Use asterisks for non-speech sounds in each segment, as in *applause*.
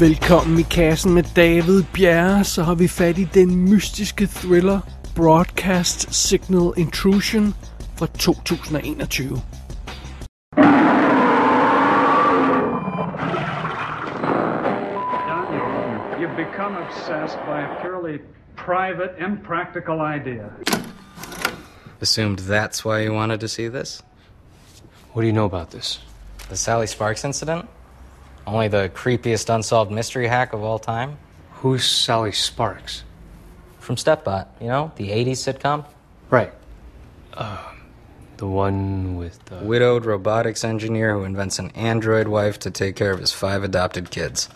Velkommen i kassen med David Bjerre, så har vi fat i den mystiske thriller Broadcast Signal Intrusion fra 2021. Daniel, you've become obsessed by a purely private, impractical idea. Assumed that's why you wanted to see this? What do you know about this? The Sally Sparks incident? Only the creepiest unsolved mystery hack of all time? Who's Sally Sparks? From Stepbot, you know, the 80s sitcom? Right. Uh, the one with the. Widowed robotics engineer who invents an android wife to take care of his five adopted kids.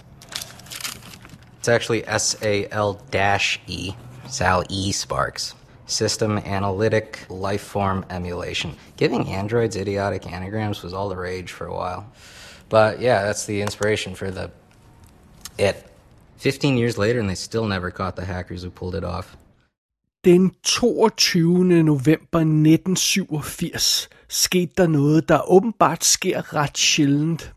It's actually S A L E, Sal E Sparks. System Analytic Lifeform Emulation. Giving androids idiotic anagrams was all the rage for a while. But yeah, that's the inspiration for the it. 15 years later, and they still never caught the hackers who pulled it off. Den 22. november 1987 skete der noget, der åbenbart sker ret sjældent.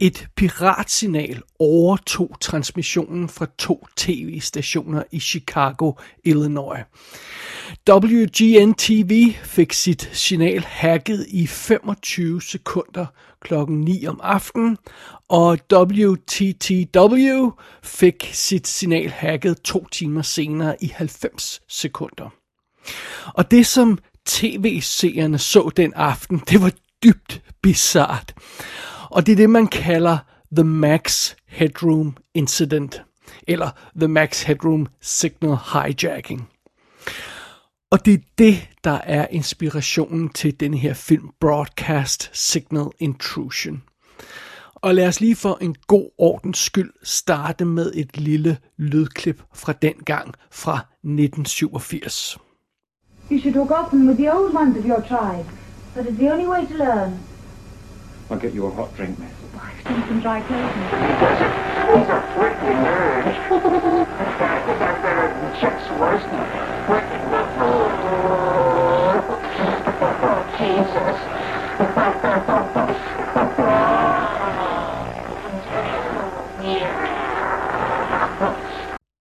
Et piratsignal overtog transmissionen fra to tv-stationer i Chicago, Illinois. WGN-TV fik sit signal hacket i 25 sekunder klokken 9 om aftenen, og WTTW fik sit signal hacket to timer senere i 90 sekunder. Og det som tv-seerne så den aften, det var dybt bizart. Og det er det, man kalder The Max Headroom Incident, eller The Max Headroom Signal Hijacking. Og det er det, der er inspirationen til den her film Broadcast Signal Intrusion. Og lad os lige for en god ordens skyld starte med et lille lydklip fra den gang fra 1987. You should talk often with the old ones of your tribe. That is the only way to learn. I'll get you a hot drink, miss. I've seen some dry clothing.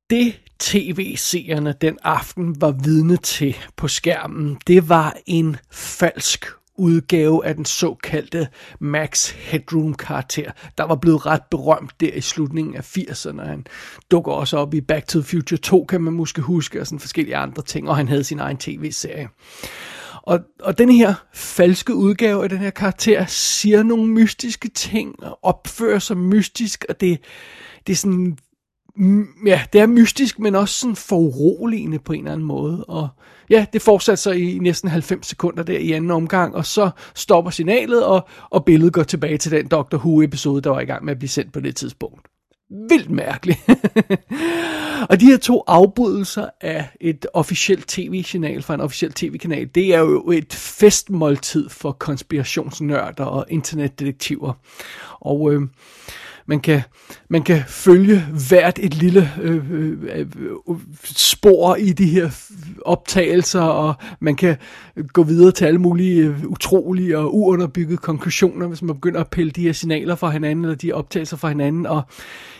Det tv-seerne den aften var vidne til på skærmen, det var en falsk udgave af den såkaldte Max Headroom-karakter, der var blevet ret berømt der i slutningen af 80'erne. Han dukker også op i Back to the Future 2, kan man måske huske, og sådan forskellige andre ting, og han havde sin egen tv-serie. Og, og den her falske udgave af den her karakter siger nogle mystiske ting, og opfører sig mystisk, og det, det er sådan ja, det er mystisk, men også sådan foruroligende på en eller anden måde. Og ja, det fortsatte så i næsten 90 sekunder der i anden omgang, og så stopper signalet, og, og billedet går tilbage til den Doctor Who-episode, der var i gang med at blive sendt på det tidspunkt. Vildt mærkeligt. *laughs* og de her to afbrydelser af et officielt tv-signal fra en officiel tv-kanal, det er jo et festmåltid for konspirationsnørder og internetdetektiver. Og øh, man kan, man kan følge hvert et lille øh, øh, øh, spor i de her optagelser, og man kan gå videre til alle mulige øh, utrolige og uunderbyggede konklusioner, hvis man begynder at pille de her signaler fra hinanden, eller de her optagelser fra hinanden, og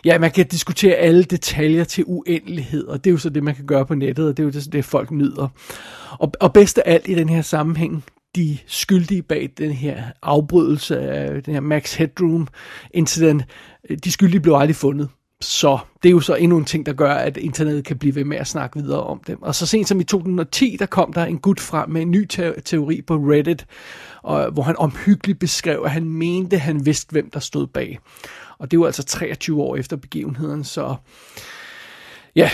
ja, man kan diskutere alle detaljer til uendelighed, og det er jo så det, man kan gøre på nettet, og det er jo det, det folk nyder. Og, og bedst af alt i den her sammenhæng, de skyldige bag den her afbrydelse af den her Max Headroom incident, øh, de skyldige blev aldrig fundet. Så det er jo så endnu en ting, der gør, at internettet kan blive ved med at snakke videre om dem. Og så sent som i 2010, der kom der en gut frem med en ny teori på Reddit, og, hvor han omhyggeligt beskrev, at han mente, han vidste, hvem der stod bag. Og det var altså 23 år efter begivenheden, så ja,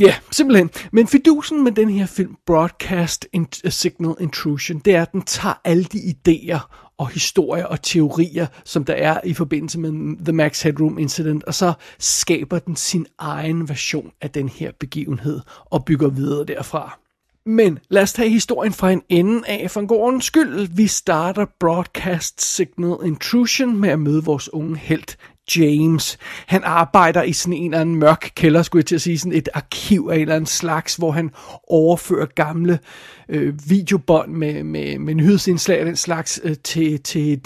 Ja, simpelthen. Men fidusen med den her film, Broadcast Signal Intrusion, det er, at den tager alle de idéer og historier og teorier, som der er i forbindelse med The Max Headroom Incident, og så skaber den sin egen version af den her begivenhed og bygger videre derfra. Men lad os tage historien fra en ende af for en god ordens skyld. Vi starter Broadcast Signal Intrusion med at møde vores unge held, James. Han arbejder i sådan en eller anden mørk kælder, skulle jeg til at sige, sådan et arkiv af en eller anden slags, hvor han overfører gamle øh, videobånd med, med, med nyhedsindslag af den slags øh, til, til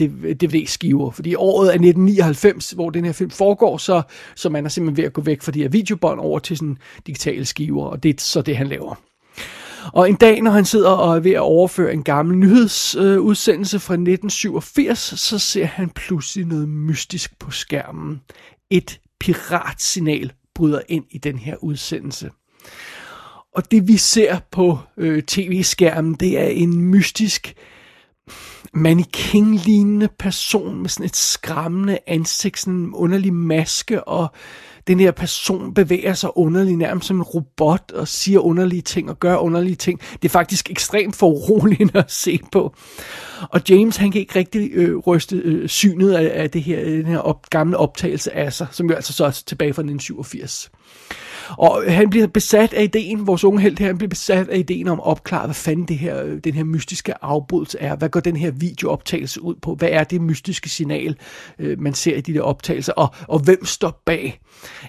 DVD-skiver. Fordi året er 1999, hvor den her film foregår, så, så man er simpelthen ved at gå væk fra de her videobånd over til sådan digitale skiver, og det er så det, han laver. Og en dag, når han sidder og er ved at overføre en gammel nyhedsudsendelse øh, fra 1987, så ser han pludselig noget mystisk på skærmen. Et piratsignal bryder ind i den her udsendelse. Og det vi ser på øh, tv-skærmen, det er en mystisk mannequin-lignende person med sådan et skræmmende ansigt, sådan en underlig maske og den her person bevæger sig underligt, nærmest som en robot, og siger underlige ting og gør underlige ting. Det er faktisk ekstremt foruroligende *laughs* at se på. Og James, han kan ikke rigtig øh, ryste øh, synet af, af det her, øh, den her op, gamle optagelse af sig, som jo altså så er tilbage fra 1987. Og han bliver besat af ideen, vores unge held her, han bliver besat af ideen om at opklare, hvad fanden det her, øh, den her mystiske afbrydelse er. Hvad går den her videooptagelse ud på? Hvad er det mystiske signal, øh, man ser i de der optagelser? Og, og hvem står bag?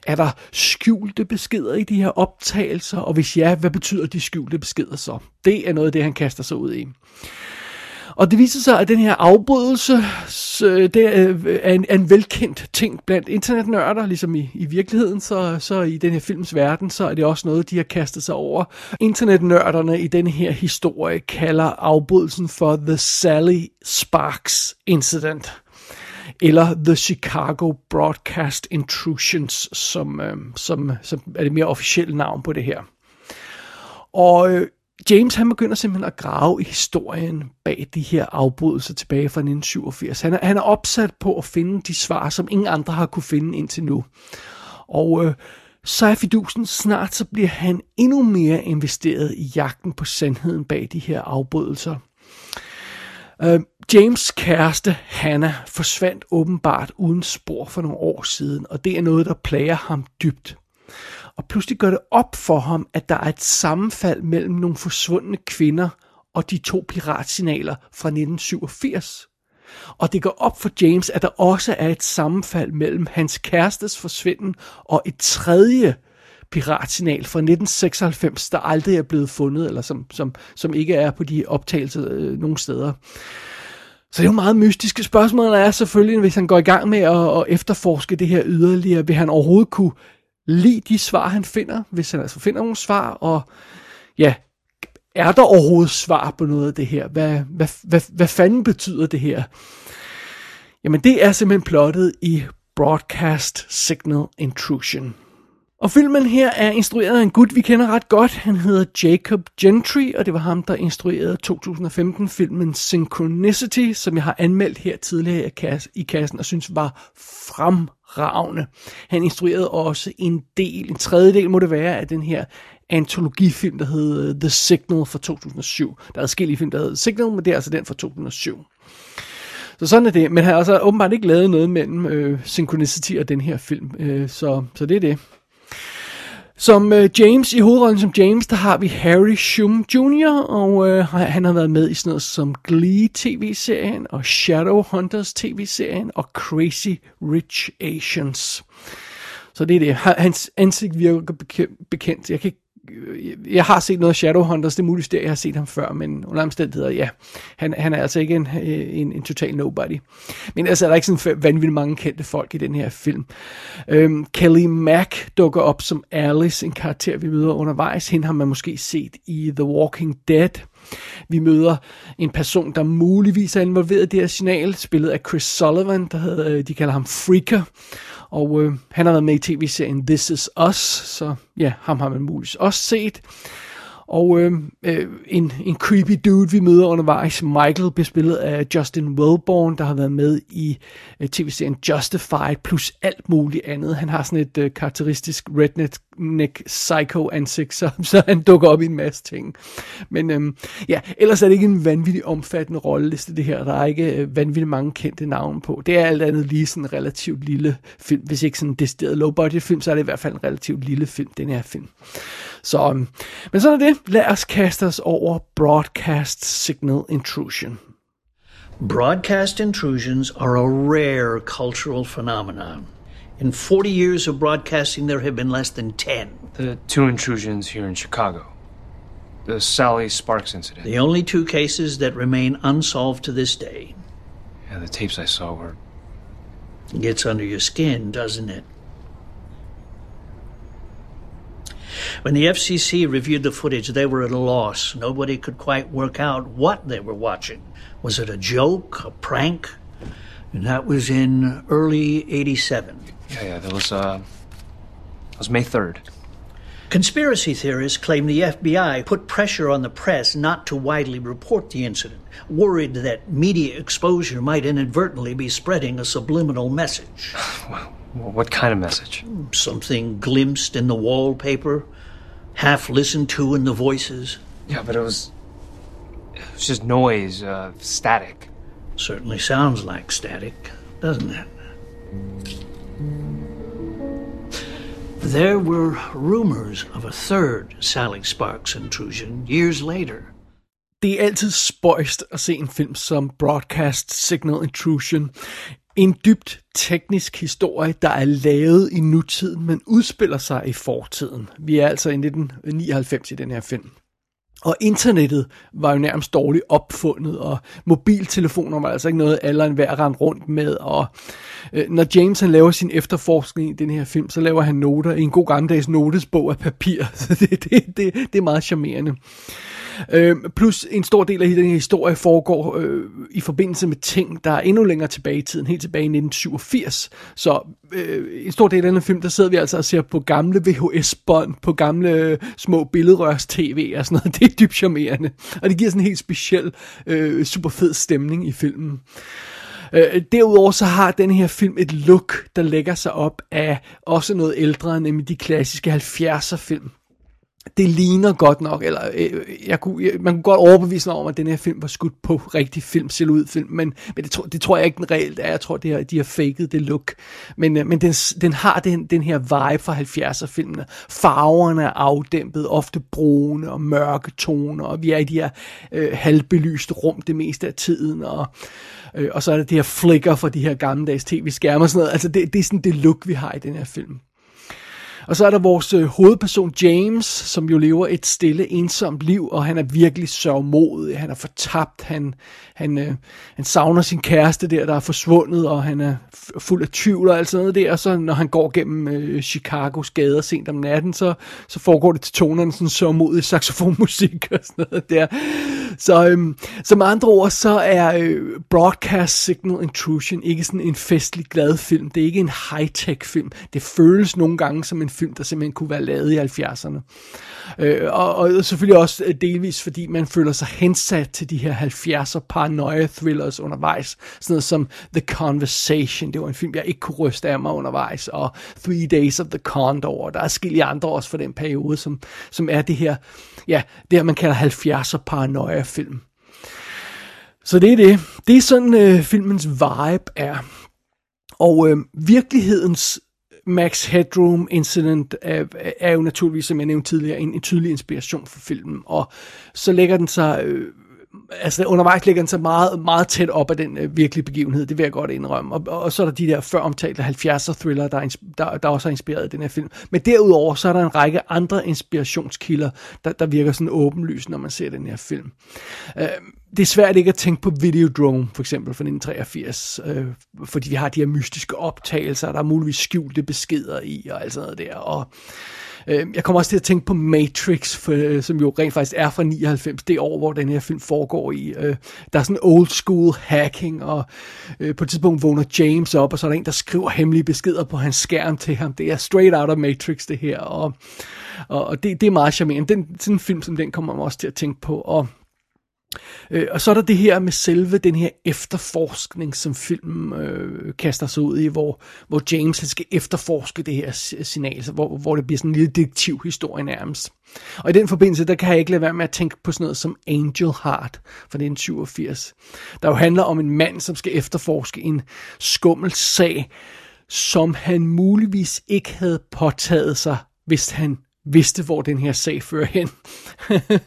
Er der skjulte beskeder i de her optagelser? Og hvis ja, hvad betyder de skjulte beskeder så? Det er noget af det, han kaster sig ud i. Og det viser sig, at den her afbrydelse øh, det øh, er en, en velkendt ting blandt internetnørder, ligesom i, i virkeligheden, så, så i den her films verden, så er det også noget, de har kastet sig over. Internetnørderne i den her historie kalder afbrydelsen for The Sally Sparks Incident eller The Chicago Broadcast Intrusions, som, øh, som, som er det mere officielle navn på det her. Og øh, James han begynder simpelthen at grave i historien bag de her afbrydelser tilbage fra 1987. Han er, han er opsat på at finde de svar, som ingen andre har kunne finde indtil nu. Og øh, så er fidusen snart, så bliver han endnu mere investeret i jagten på sandheden bag de her afbrydelser. Øh, James kæreste Hannah forsvandt åbenbart uden spor for nogle år siden, og det er noget, der plager ham dybt og pludselig gør det op for ham, at der er et sammenfald mellem nogle forsvundne kvinder og de to piratsignaler fra 1987. Og det går op for James, at der også er et sammenfald mellem hans kærestes forsvinden og et tredje piratsignal fra 1996, der aldrig er blevet fundet, eller som, som, som ikke er på de optagelser øh, nogen steder. Så det er jo meget mystiske. spørgsmål. der er selvfølgelig, hvis han går i gang med at, at efterforske det her yderligere, vil han overhovedet kunne lide de svar, han finder, hvis han altså finder nogle svar, og ja, er der overhovedet svar på noget af det her? Hvad, hvad, hvad, hvad fanden betyder det her? Jamen det er simpelthen plottet i Broadcast Signal Intrusion. Og filmen her er instrueret af en gut, vi kender ret godt. Han hedder Jacob Gentry, og det var ham, der instruerede 2015-filmen Synchronicity, som jeg har anmeldt her tidligere i kassen, og synes var fremragende. Han instruerede også en del, en tredjedel må det være, af den her antologifilm, der hed øh, The Signal fra 2007. Der er adskillige film, der hedder Signal, men det er altså den fra 2007. Så sådan er det. Men han har altså åbenbart ikke lavet noget mellem øh, Synchronicity og den her film. Øh, så, så det er det. Som øh, James, i hovedrollen som James, der har vi Harry Shum Jr., og øh, han har været med i sådan noget som Glee tv-serien, og Shadowhunters tv-serien, og Crazy Rich Asians. Så det er det. Hans ansigt virker bekendt. Jeg kan ikke Øh, jeg har set noget Shadowhunters, det er muligt, at jeg har set ham før, men under omstændigheder, ja, han, han er altså ikke en, øh, en, en total nobody. Men altså er der ikke sådan vanvittigt mange kendte folk i den her film. Øhm, Kelly Mack dukker op som Alice, en karakter, vi møder undervejs. Hende har man måske set i The Walking Dead. Vi møder en person, der muligvis er involveret i det her signal, spillet af Chris Sullivan, der hedder, øh, de kalder ham Freaker. Og øh, han har været med i tv-serien This Is Us, så ja, ham har man muligvis også set. Og øh, øh, en, en creepy dude, vi møder undervejs, Michael, bliver spillet af Justin Wellborn, der har været med i øh, tv-serien Justified, plus alt muligt andet. Han har sådan et øh, karakteristisk redneck psycho ansigt, så, *laughs* så han dukker op i en masse ting. Men øhm, ja, ellers er det ikke en vanvittig omfattende rolleliste, det her. Der er ikke øh, vanvittigt mange kendte navne på. Det er alt andet lige sådan en relativt lille film. Hvis ikke sådan en decideret low-budget film, så er det i hvert fald en relativt lille film, den her film. Så, øhm, men sådan er det. Lad os kaste os over Broadcast Signal Intrusion. Broadcast intrusions are a rare cultural phenomenon. In 40 years of broadcasting, there have been less than 10. The two intrusions here in Chicago. The Sally Sparks incident. The only two cases that remain unsolved to this day. Yeah, the tapes I saw were. It gets under your skin, doesn't it? When the FCC reviewed the footage, they were at a loss. Nobody could quite work out what they were watching. Was it a joke, a prank? And that was in early 87. Yeah, yeah, that was, uh. That was May 3rd. Conspiracy theorists claim the FBI put pressure on the press not to widely report the incident, worried that media exposure might inadvertently be spreading a subliminal message. *sighs* What kind of message? Something glimpsed in the wallpaper, half listened to in the voices. Yeah, but it was. It was just noise, uh, static. Certainly sounds like static, doesn't it? There were rumors of a third Sally Sparks intrusion years later. Det er altid spøjst at se en film som Broadcast Signal Intrusion. En dybt teknisk historie, der er lavet i nutiden, men udspiller sig i fortiden. Vi er altså i 1999 i den her film. Og internettet var jo nærmest dårligt opfundet, og mobiltelefoner var altså ikke noget, alle hver rendte rundt med. Og øh, når James han laver sin efterforskning i den her film, så laver han noter i en god gammeldags notesbog af papir. *laughs* Så det, det, det, det er meget charmerende. Øh, plus en stor del af den her historie foregår øh, i forbindelse med ting, der er endnu længere tilbage i tiden, helt tilbage i 1987. Så øh, en stor del af den film, der sidder vi altså og ser på gamle VHS-bånd, på gamle øh, små billedrørs-tv og sådan noget. *laughs* Det er dybt charmerende. Og det giver sådan en helt speciel, øh, super fed stemning i filmen. Øh, derudover så har den her film et look, der lægger sig op af også noget ældre, nemlig de klassiske 70'er film det ligner godt nok, eller øh, jeg kunne, jeg, man kunne godt overbevise mig om, at den her film var skudt på rigtig film, film, men, men det, tror, det tror jeg ikke den reelt er. Jeg tror, det her, de har faked det look. Men, øh, men den, den har den, den her vibe fra 70'er-filmene. Farverne er afdæmpet, ofte brune og mørke toner, og vi er i de her øh, halvbelyste rum det meste af tiden, og, øh, og så er det det her flicker fra de her gammeldags tv-skærme og sådan noget. Altså det, det er sådan det look, vi har i den her film. Og så er der vores øh, hovedperson James, som jo lever et stille, ensomt liv, og han er virkelig sørgmodig. Han er fortabt, han, han, øh, han savner sin kæreste der, der er forsvundet, og han er fuld af tvivl og alt sådan noget der. Og så når han går gennem øh, Chicagos gader sent om natten, så, så foregår det til tonerne sådan sørgmodig saxofonmusik og sådan noget der. Så, øhm, så med andre ord, så er øh, Broadcast Signal Intrusion ikke sådan en festlig glad film. Det er ikke en high-tech film. Det føles nogle gange som en film, der simpelthen kunne være lavet i 70'erne. Øh, og, og selvfølgelig også øh, delvis, fordi man føler sig hensat til de her 70'er paranoia thrillers undervejs. Sådan noget som The Conversation, det var en film, jeg ikke kunne ryste af mig undervejs, og Three Days of the Condor, og der er skille andre også for den periode, som, som er det her, ja, det her man kalder 70'er paranoia film. Så det er det. Det er sådan øh, filmens vibe er. Og øh, virkelighedens Max Headroom Incident er, er jo naturligvis, som jeg nævnte tidligere, en, en tydelig inspiration for filmen. Og så lægger den sig... Øh, altså undervejs ligger den så meget, meget tæt op af den øh, virkelige begivenhed, det vil jeg godt indrømme. Og, og så er der de der før omtalte 70'er thriller, der, der, der også har inspireret den her film. Men derudover, så er der en række andre inspirationskilder, der, der virker sådan åbenlyst, når man ser den her film. Øh, det er svært ikke at tænke på Videodrome, for eksempel fra 1983, øh, fordi vi har de her mystiske optagelser, der er muligvis skjulte beskeder i, og alt sådan noget der. Og øh, jeg kommer også til at tænke på Matrix, for, øh, som jo rent faktisk er fra 99, det år, hvor den her film foregår i. Øh, der er sådan old school hacking, og øh, på et tidspunkt vågner James op, og så er der en, der skriver hemmelige beskeder på hans skærm til ham. Det er straight out of Matrix, det her, og, og, og det, det er meget charmerende. Den, sådan en film som den kommer man også til at tænke på, og Øh, og så er der det her med selve den her efterforskning, som filmen øh, kaster sig ud i, hvor, hvor James han skal efterforske det her signal, så hvor, hvor det bliver sådan en lille detektivhistorie nærmest. Og i den forbindelse, der kan jeg ikke lade være med at tænke på sådan noget som Angel Heart fra 1987, der jo handler om en mand, som skal efterforske en skummel sag, som han muligvis ikke havde påtaget sig, hvis han vidste, hvor den her sag fører hen.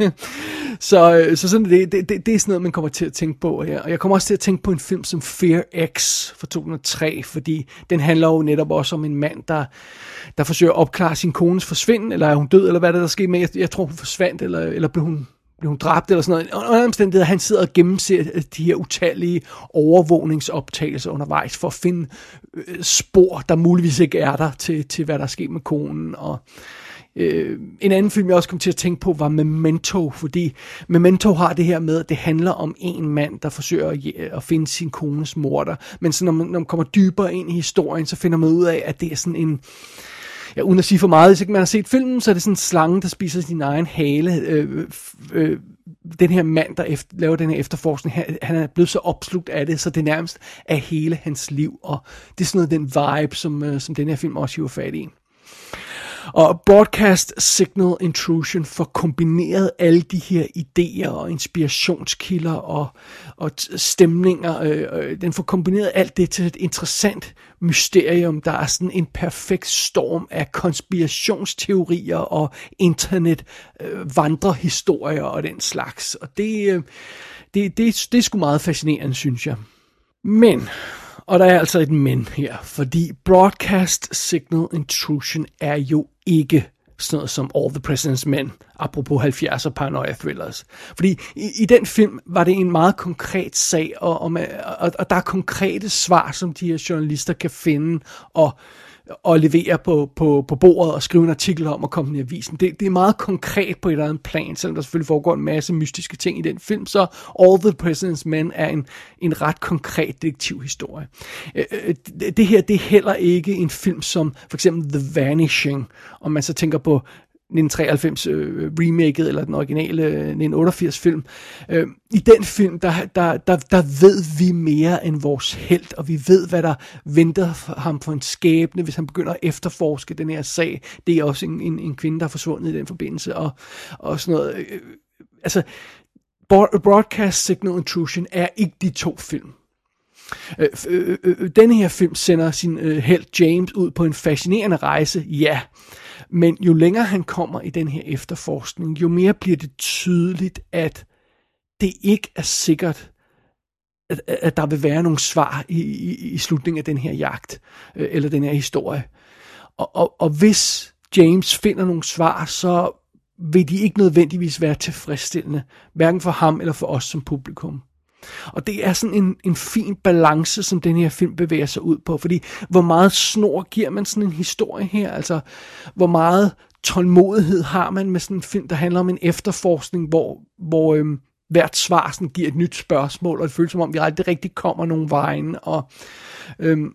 *laughs* så, øh, så sådan, det, det, det, det er sådan noget, man kommer til at tænke på. Ja. Og jeg kommer også til at tænke på en film som Fear X fra 2003, fordi den handler jo netop også om en mand, der, der forsøger at opklare sin kones forsvinden, eller er hun død, eller hvad der, der skete med. Jeg, jeg tror, hun forsvandt, eller, eller blev hun blev hun dræbt eller sådan noget. Under omstændigheder, han sidder og gennemser øh, de her utallige overvågningsoptagelser undervejs for at finde øh, spor, der muligvis ikke er der til, til hvad der er sket med konen. Og øh, Øh, en anden film, jeg også kom til at tænke på, var Memento, fordi Memento har det her med, at det handler om en mand, der forsøger at, at finde sin kones morter. Men så når man, når man kommer dybere ind i historien, så finder man ud af, at det er sådan en ja, uden at sige for meget, hvis ikke man har set filmen, så er det sådan en slange, der spiser sin egen hale. Øh, øh, den her mand, der efter, laver den her efterforskning, han, han er blevet så opslugt af det, så det nærmest er hele hans liv, og det er sådan noget den vibe, som, øh, som den her film også hiver fat i. Og Broadcast Signal Intrusion får kombineret alle de her idéer og inspirationskilder og, og stemninger. Øh, øh, den får kombineret alt det til et interessant mysterium. Der er sådan en perfekt storm af konspirationsteorier og internet øh, vandrehistorier og den slags. Og det, øh, det, det, det er sgu meget fascinerende, synes jeg. Men og der er altså et men her, fordi Broadcast Signal Intrusion er jo ikke sådan noget som All the President's Men, apropos 70'er paranoia thrillers. Fordi i, i den film var det en meget konkret sag, og, og, og, og der er konkrete svar, som de her journalister kan finde, og at levere på, på, på bordet og skrive en artikel om og komme i avisen. Det, det er meget konkret på et eller andet plan, selvom der selvfølgelig foregår en masse mystiske ting i den film, så All the President's Men er en, en ret konkret detektivhistorie. Øh, øh, det her, det er heller ikke en film som for eksempel The Vanishing, om man så tænker på 1993 øh, remaket, eller den originale øh, 1988 film. Øh, I den film, der, der, der, der ved vi mere end vores held, og vi ved, hvad der venter ham for en skæbne, hvis han begynder at efterforske den her sag. Det er også en, en, en kvinde, der er forsvundet i den forbindelse, og, og sådan noget. Øh, altså, Broadcast Signal Intrusion er ikke de to film. Øh, øh, øh, øh, denne her film sender sin øh, held James ud på en fascinerende rejse, ja. Men jo længere han kommer i den her efterforskning, jo mere bliver det tydeligt, at det ikke er sikkert, at, at der vil være nogle svar i, i, i slutningen af den her jagt, øh, eller den her historie. Og, og, og hvis James finder nogle svar, så vil de ikke nødvendigvis være tilfredsstillende, hverken for ham eller for os som publikum. Og det er sådan en, en fin balance, som den her film bevæger sig ud på, fordi hvor meget snor giver man sådan en historie her? Altså, hvor meget tålmodighed har man med sådan en film, der handler om en efterforskning, hvor, hvor øhm, hvert svar sådan giver et nyt spørgsmål, og det føles som om, vi aldrig rigtig kommer nogen vejen, og øhm,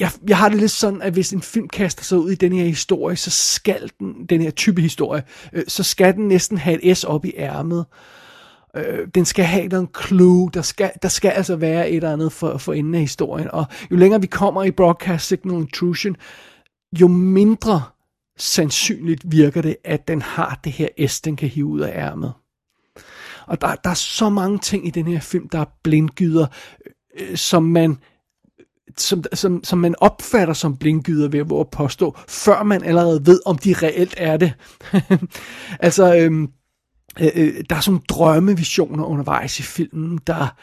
jeg, jeg har det lidt sådan, at hvis en film kaster sig ud i den her historie, så skal den, den her type historie, øh, så skal den næsten have et S op i ærmet. Øh, Øh, den skal have en clue, der skal, der skal altså være et eller andet for, for enden af historien. Og jo længere vi kommer i Broadcast Signal Intrusion, jo mindre sandsynligt virker det, at den har det her S, den kan hive ud af ærmet. Og der, der er så mange ting i den her film, der er blindgyder, øh, som man som, som, som man opfatter som blindgyder ved at påstå, før man allerede ved, om de reelt er det. *laughs* altså, øhm, Øh, øh, der er sådan drømmevisioner undervejs i filmen, der,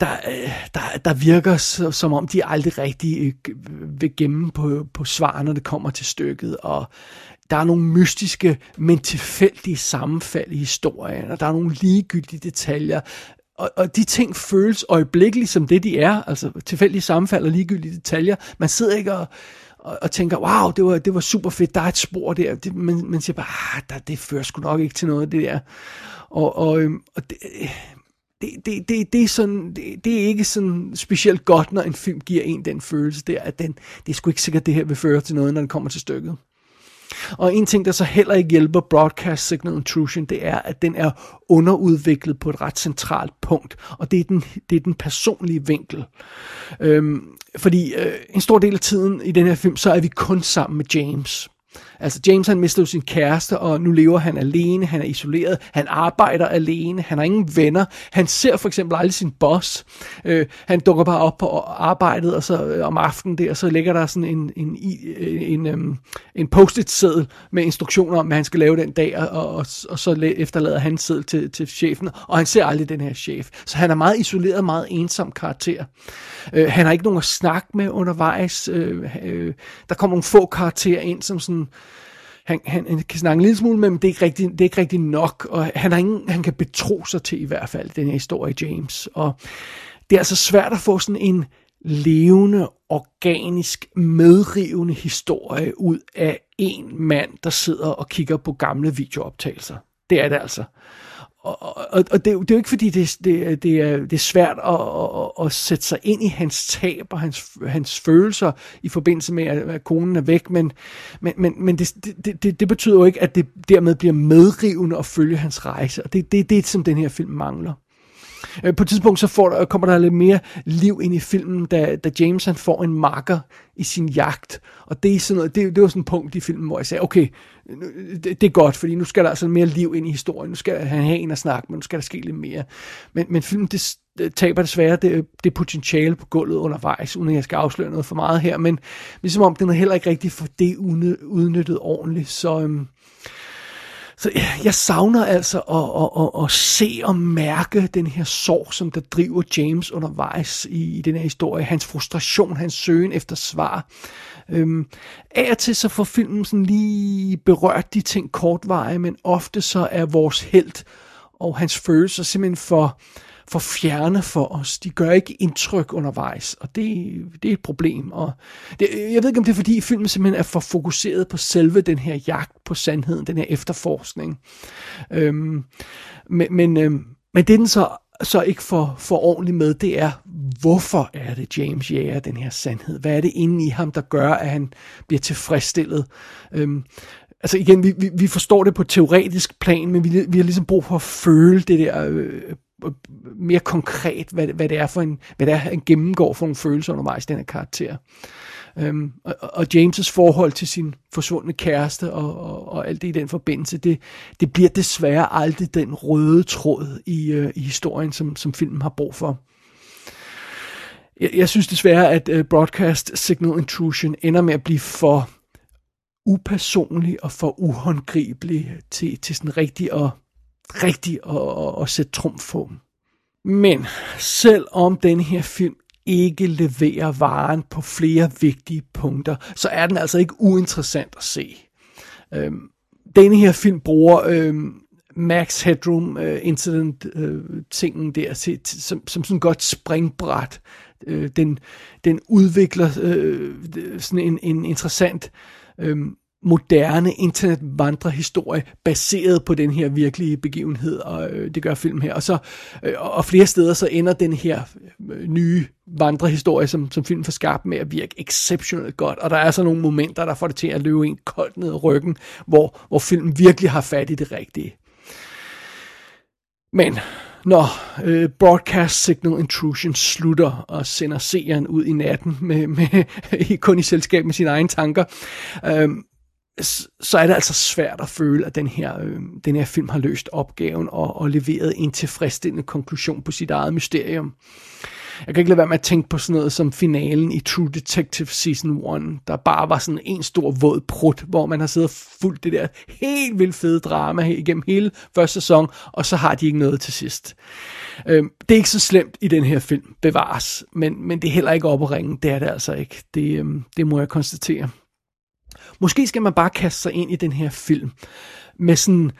der, øh, der, der virker så, som om de aldrig rigtig øh, vil gemme på, på svar, når det kommer til stykket. Og der er nogle mystiske, men tilfældige sammenfald i historien, og der er nogle ligegyldige detaljer. Og, og de ting føles øjeblikkeligt som det, de er, altså tilfældige sammenfald og ligegyldige detaljer. Man sidder ikke og og, og tænker, wow, det var, det var super fedt, der er et spor der, det, man, man siger bare, ah, der, det fører sgu nok ikke til noget, det der. Og, og, øhm, og det, det, det, det, det, er sådan, det, det er ikke sådan specielt godt, når en film giver en den følelse der, at den, det er sgu ikke sikkert, det her vil føre til noget, når den kommer til stykket. Og en ting, der så heller ikke hjælper Broadcast Signal Intrusion, det er, at den er underudviklet på et ret centralt punkt, og det er den, det er den personlige vinkel. Øhm, fordi øh, en stor del af tiden i den her film, så er vi kun sammen med James. Altså James han mister sin kæreste, og nu lever han alene, han er isoleret, han arbejder alene, han har ingen venner, han ser for eksempel aldrig sin boss, øh, han dukker bare op på arbejdet, og så øh, om aftenen der, så ligger der sådan en, en, en, øh, en, øhm, en post-it seddel med instruktioner om, hvad han skal lave den dag, og, og, og så efterlader han seddel til, til chefen, og han ser aldrig den her chef. Så han er meget isoleret, meget ensom karakter. Øh, han har ikke nogen at snakke med undervejs. Øh, øh, der kommer nogle få karakterer ind, som sådan han, han, han kan snakke en lille smule med, men det er ikke rigtig, det er ikke rigtig nok, og han, har ingen, han kan betro sig til i hvert fald, den her historie, James. Og det er altså svært at få sådan en levende, organisk, medrivende historie ud af en mand, der sidder og kigger på gamle videooptagelser. Det er det altså og, og, og det, det er jo ikke fordi, det, det, det, er, det er svært at, at, at sætte sig ind i hans tab og hans, hans følelser i forbindelse med, at, konen er væk, men, men, men, men det, det, det, det betyder jo ikke, at det dermed bliver medrivende at følge hans rejse, og det er det, det, som den her film mangler. Øh, på et tidspunkt så får der, kommer der lidt mere liv ind i filmen, da, da James han får en marker i sin jagt. Og det, er sådan noget, det, det var sådan et punkt i filmen, hvor jeg sagde, okay, det, det er godt, fordi nu skal der altså mere liv ind i historien. Nu skal han have en at snakke men nu skal der ske lidt mere. Men, men filmen det, det taber desværre det, det potentiale på gulvet undervejs, uden at jeg skal afsløre noget for meget her. Men ligesom om den er heller ikke rigtig for det udnyttet ordentligt. Så... Øhm, så jeg savner altså at, at, at, at se og mærke den her sorg, som der driver James undervejs i, i den her historie. Hans frustration, hans søgen efter svar. Øhm, af og til så får filmen sådan lige berørt de ting kortveje, men ofte så er vores held og hans følelser simpelthen for, for fjerne for os. De gør ikke indtryk undervejs, og det, det er et problem. Og det, jeg ved ikke, om det er fordi filmen simpelthen er for fokuseret på selve den her jagt på sandheden, den her efterforskning. Øhm, men, men, øhm, men det den så, så ikke for, for ordentligt med, det er, hvorfor er det James jager den her sandhed? Hvad er det inde i ham, der gør, at han bliver tilfredsstillet? Øhm, altså igen, vi, vi, vi forstår det på teoretisk plan, men vi, vi har ligesom brug for at føle det der øh, mere konkret, hvad, hvad det er for en, hvad det er, han gennemgår for nogle følelser undervejs, den her karakter. Øhm, og, og James' forhold til sin forsvundne kæreste og, og, og alt det i den forbindelse, det, det bliver desværre aldrig den røde tråd i, øh, i historien, som, som filmen har brug for. Jeg, jeg synes desværre, at øh, Broadcast Signal Intrusion ender med at blive for upersonlig og for uhåndgribelig til, til sådan rigtig at rigtig at, at, at sætte trumf på. Men selvom den her film ikke leverer varen på flere vigtige punkter, så er den altså ikke uinteressant at se. Øhm, denne her film bruger øhm, Max Headroom øh, incident øh, tingen der til, til, som, som sådan godt springbræt. Øh, den, den udvikler øh, sådan en, en interessant øh, moderne internetvandrehistorie baseret på den her virkelige begivenhed, og øh, det gør film her. Og, så, øh, og flere steder så ender den her øh, nye vandrehistorie, som, som film får skabt med at virke exceptionelt godt. Og der er så nogle momenter, der får det til at løbe en koldt ned i ryggen, hvor, hvor filmen virkelig har fat i det rigtige. Men når øh, Broadcast Signal Intrusion slutter og sender seeren ud i natten med, med *laughs* kun i selskab med sine egne tanker, øh, så er det altså svært at føle, at den her, øh, den her film har løst opgaven og, og leveret en tilfredsstillende konklusion på sit eget mysterium. Jeg kan ikke lade være med at tænke på sådan noget som finalen i True Detective Season 1, der bare var sådan en stor våd prut, hvor man har siddet og fulgt det der helt vildt fede drama igennem hele første sæson, og så har de ikke noget til sidst. Øh, det er ikke så slemt i den her film, bevares, men, men det er heller ikke op at ringe, det er det altså ikke. Det, øh, det må jeg konstatere. Måske skal man bare kaste sig ind i den her film med sådan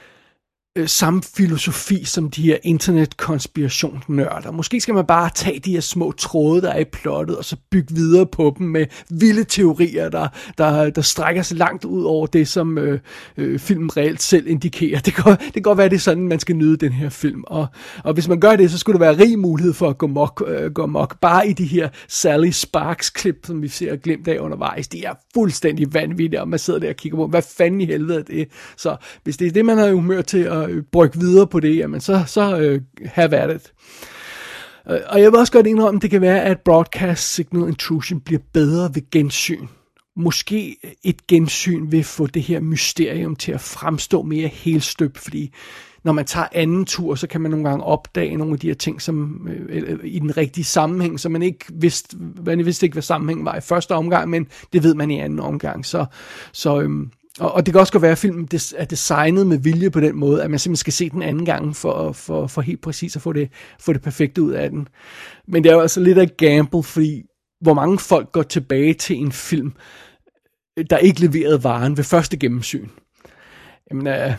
øh, samme filosofi som de her internetkonspirationsnørder. Måske skal man bare tage de her små tråde, der er i plottet, og så bygge videre på dem med vilde teorier, der, der, der strækker sig langt ud over det, som øh, øh, filmen reelt selv indikerer. Det kan, det kan godt være, det er sådan, man skal nyde den her film. Og, og hvis man gør det, så skulle der være rig mulighed for at gå mok, øh, gå mok. Bare i de her Sally Sparks-klip, som vi ser glemt af undervejs. De er fuldstændig vanvittige, og man sidder der og kigger på, hvad fanden i helvede er det? Så hvis det er det, man har humør til at øh, brygge videre på det, jamen så, så øh, have været it. Og jeg vil også godt indrømme, at det kan være, at Broadcast Signal Intrusion bliver bedre ved gensyn. måske et gensyn vil få det her mysterium til at fremstå mere helstøbt, fordi når man tager anden tur, så kan man nogle gange opdage nogle af de her ting som, øh, i den rigtige sammenhæng, så man ikke vidste, man vidste ikke, hvad sammenhængen var i første omgang, men det ved man i anden omgang. Så, så øhm, og, og det kan også godt være, at filmen er designet med vilje på den måde, at man simpelthen skal se den anden gang for, for, for helt præcis at få det, få det perfekte ud af den. Men det er jo altså lidt af gamble, fordi hvor mange folk går tilbage til en film, der ikke leverede varen ved første gennemsyn. Jamen, øh,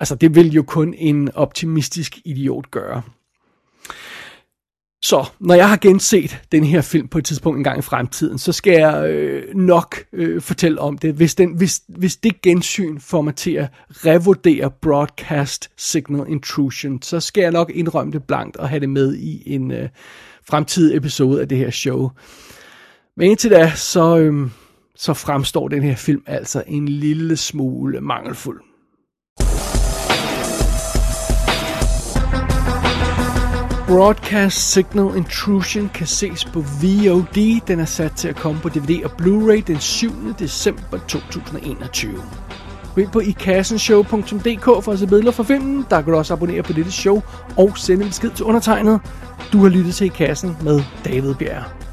altså det vil jo kun en optimistisk idiot gøre. Så når jeg har genset den her film på et tidspunkt en gang i fremtiden, så skal jeg øh, nok øh, fortælle om det. Hvis, den, hvis, hvis det gensyn får mig til at revurdere broadcast signal intrusion, så skal jeg nok indrømme det blankt og have det med i en øh, fremtidig episode af det her show. Men indtil da, så, øh, så fremstår den her film altså en lille smule mangelfuld. Broadcast Signal Intrusion kan ses på VOD. Den er sat til at komme på DVD og Blu-ray den 7. december 2021. Gå ind på ikassenshow.dk for at se billeder fra filmen. Der kan du også abonnere på dette show og sende en besked til undertegnet. Du har lyttet til I Kassen med David Bjerg.